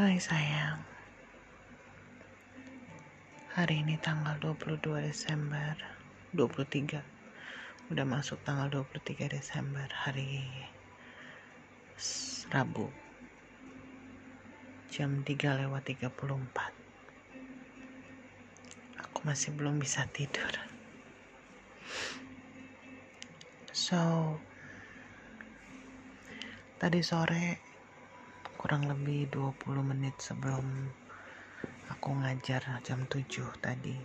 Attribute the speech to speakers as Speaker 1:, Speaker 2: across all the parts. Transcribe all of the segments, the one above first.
Speaker 1: Hai sayang. Hari ini tanggal 22 Desember 23 Udah masuk tanggal 23 Desember Hari Rabu. Jam 3 lewat 34 Aku masih belum bisa tidur. So Tadi sore kurang lebih 20 menit sebelum aku ngajar jam 7 tadi.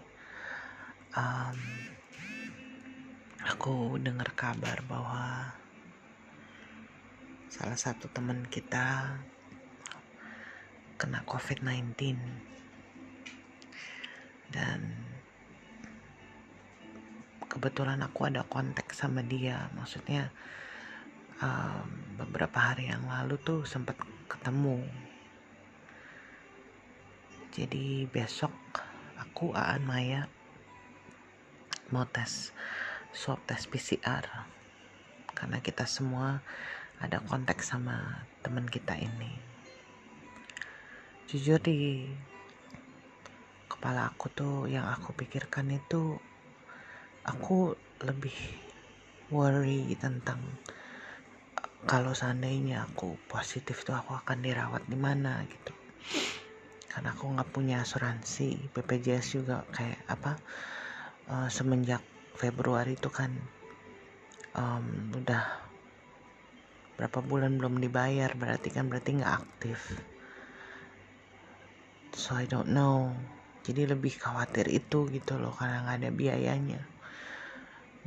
Speaker 1: Um, aku dengar kabar bahwa salah satu teman kita kena COVID-19 dan kebetulan aku ada kontak sama dia. Maksudnya um, beberapa hari yang lalu tuh sempat ketemu. Jadi besok aku Aan Maya mau tes swab tes PCR karena kita semua ada kontak sama teman kita ini. Jujur di kepala aku tuh yang aku pikirkan itu aku lebih worry tentang kalau seandainya aku positif tuh aku akan dirawat di mana gitu. Karena aku nggak punya asuransi BPJS juga kayak apa uh, semenjak Februari itu kan um, udah berapa bulan belum dibayar berarti kan berarti nggak aktif. So I don't know. Jadi lebih khawatir itu gitu loh karena nggak ada biayanya.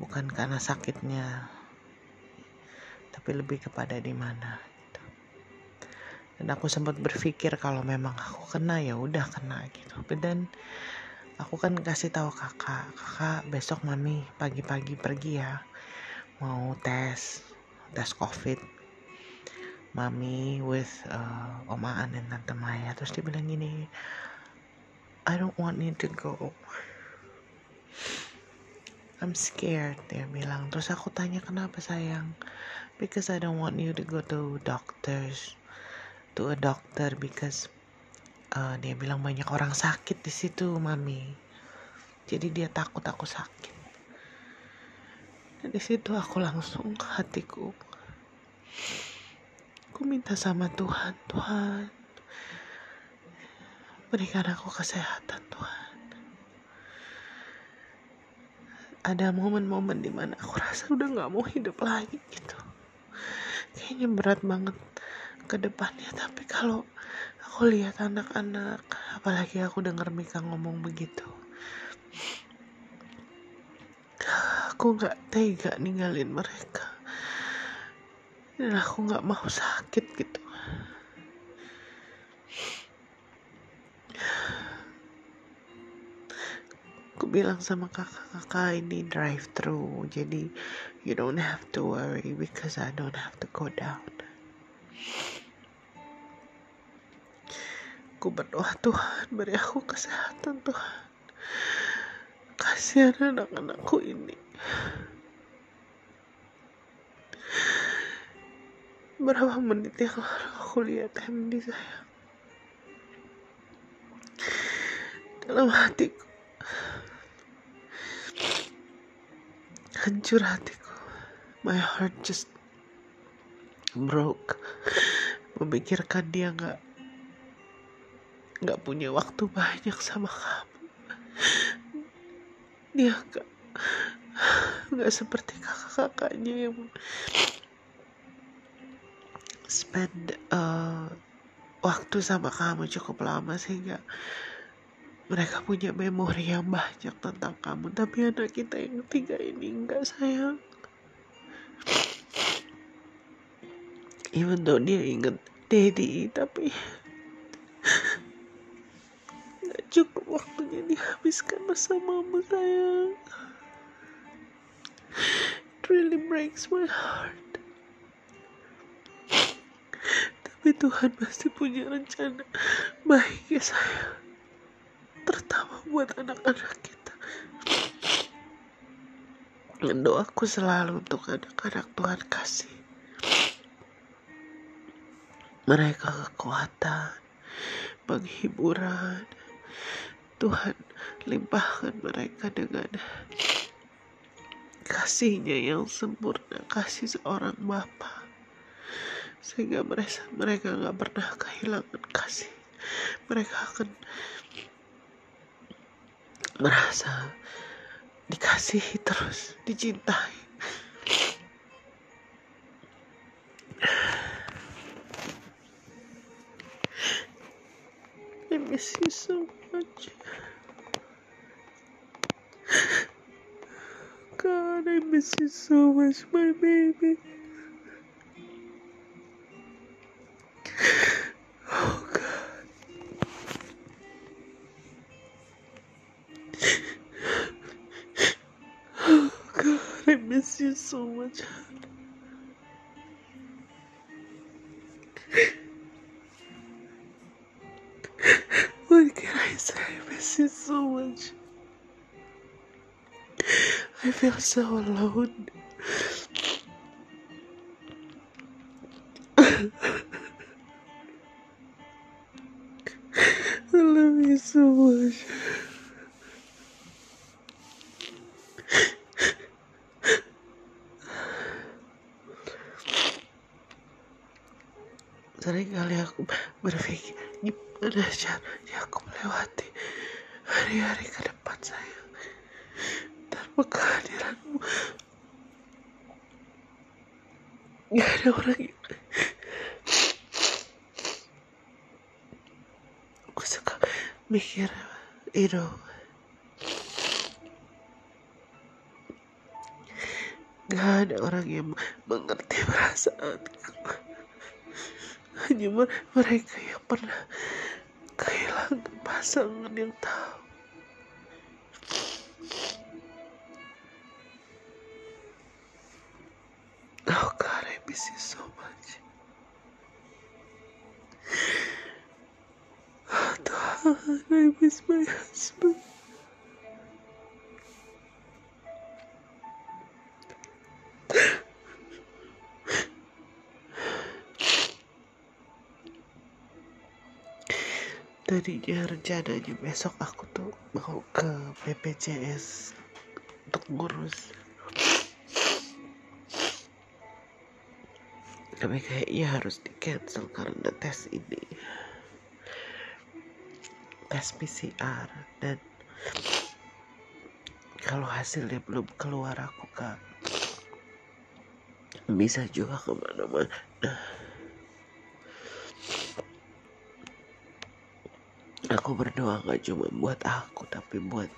Speaker 1: Bukan karena sakitnya tapi lebih kepada di mana gitu. dan aku sempat berpikir kalau memang aku kena ya udah kena gitu. Dan aku kan kasih tahu kakak kakak besok mami pagi-pagi pergi ya mau tes tes covid. Mami with uh, Om Aan dan Tante Maya terus dia bilang gini I don't want you to go I'm scared dia bilang. Terus aku tanya kenapa sayang? Because I don't want you to go to doctors to a doctor because uh, dia bilang banyak orang sakit di situ mami. Jadi dia takut aku sakit. Dan di situ aku langsung hatiku. Aku minta sama Tuhan Tuhan berikan aku kesehatan Tuhan ada momen-momen di mana aku rasa udah nggak mau hidup lagi gitu. Kayaknya berat banget ke depannya tapi kalau aku lihat anak-anak apalagi aku dengar Mika ngomong begitu aku nggak tega ninggalin mereka. Dan aku nggak mau sakit gitu bilang sama kakak-kakak ini drive thru jadi you don't have to worry because I don't have to go down. Aku berdoa Tuhan beri aku kesehatan Tuhan. Kasihan anak-anakku ini. Berapa menit yang lalu aku lihat Hamdi saya dalam hatiku hancur hatiku. My heart just broke. Memikirkan dia nggak nggak punya waktu banyak sama kamu. Dia nggak nggak seperti kakak-kakaknya yang spend uh, waktu sama kamu cukup lama sehingga mereka punya memori yang banyak tentang kamu tapi anak kita yang tiga ini enggak sayang. Even though dia inget daddy tapi nggak cukup waktunya dihabiskan bersamamu sayang. It really breaks my heart. Tapi Tuhan pasti punya rencana baik ya sayang terutama buat anak-anak kita. Dan doaku selalu untuk anak-anak Tuhan kasih. Mereka kekuatan penghiburan. Tuhan limpahkan mereka dengan kasihnya yang sempurna, kasih seorang Bapa. Sehingga mereka mereka nggak pernah kehilangan kasih. Mereka akan merasa dikasihi terus dicintai I miss you so much. God, I miss you so much, my baby. You so much. What can I say? I miss you so much. I feel so alone. I love you so much. Sering kali aku berpikir gimana caranya aku melewati hari-hari ke depan saya tanpa kehadiranmu. Gak ada orang yang aku suka mikir itu gak ada orang yang mengerti perasaanku hanya mereka yang pernah kehilangan pasangan yang tahu Oh God, I miss you so much. Oh God, I miss my husband. Tadinya rencananya besok aku tuh mau ke BPJS untuk ngurus. Tapi kayaknya harus di cancel karena tes ini. Tes PCR dan kalau hasilnya belum keluar aku gak bisa juga ke mana-mana aku berdoa gak cuma buat aku tapi buat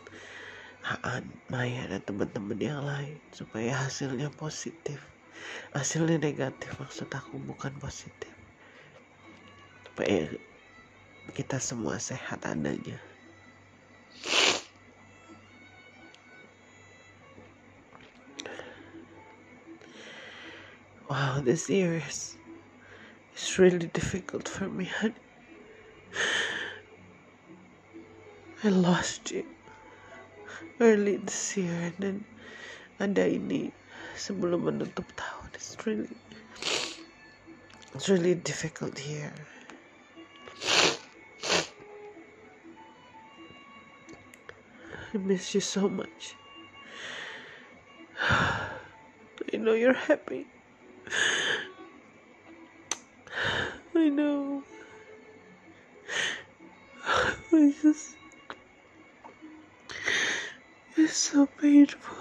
Speaker 1: Haan, Maya dan teman-teman yang lain. Supaya hasilnya positif. Hasilnya negatif maksud aku bukan positif. Supaya kita semua sehat adanya. Wow this year is, is really difficult for me honey I lost you early this year and then ada ini sebelum menutup tahun. It's really it's really difficult here. I miss you so much. I know you're happy. I know. I just it's so painful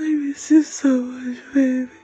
Speaker 1: I miss you so much, baby.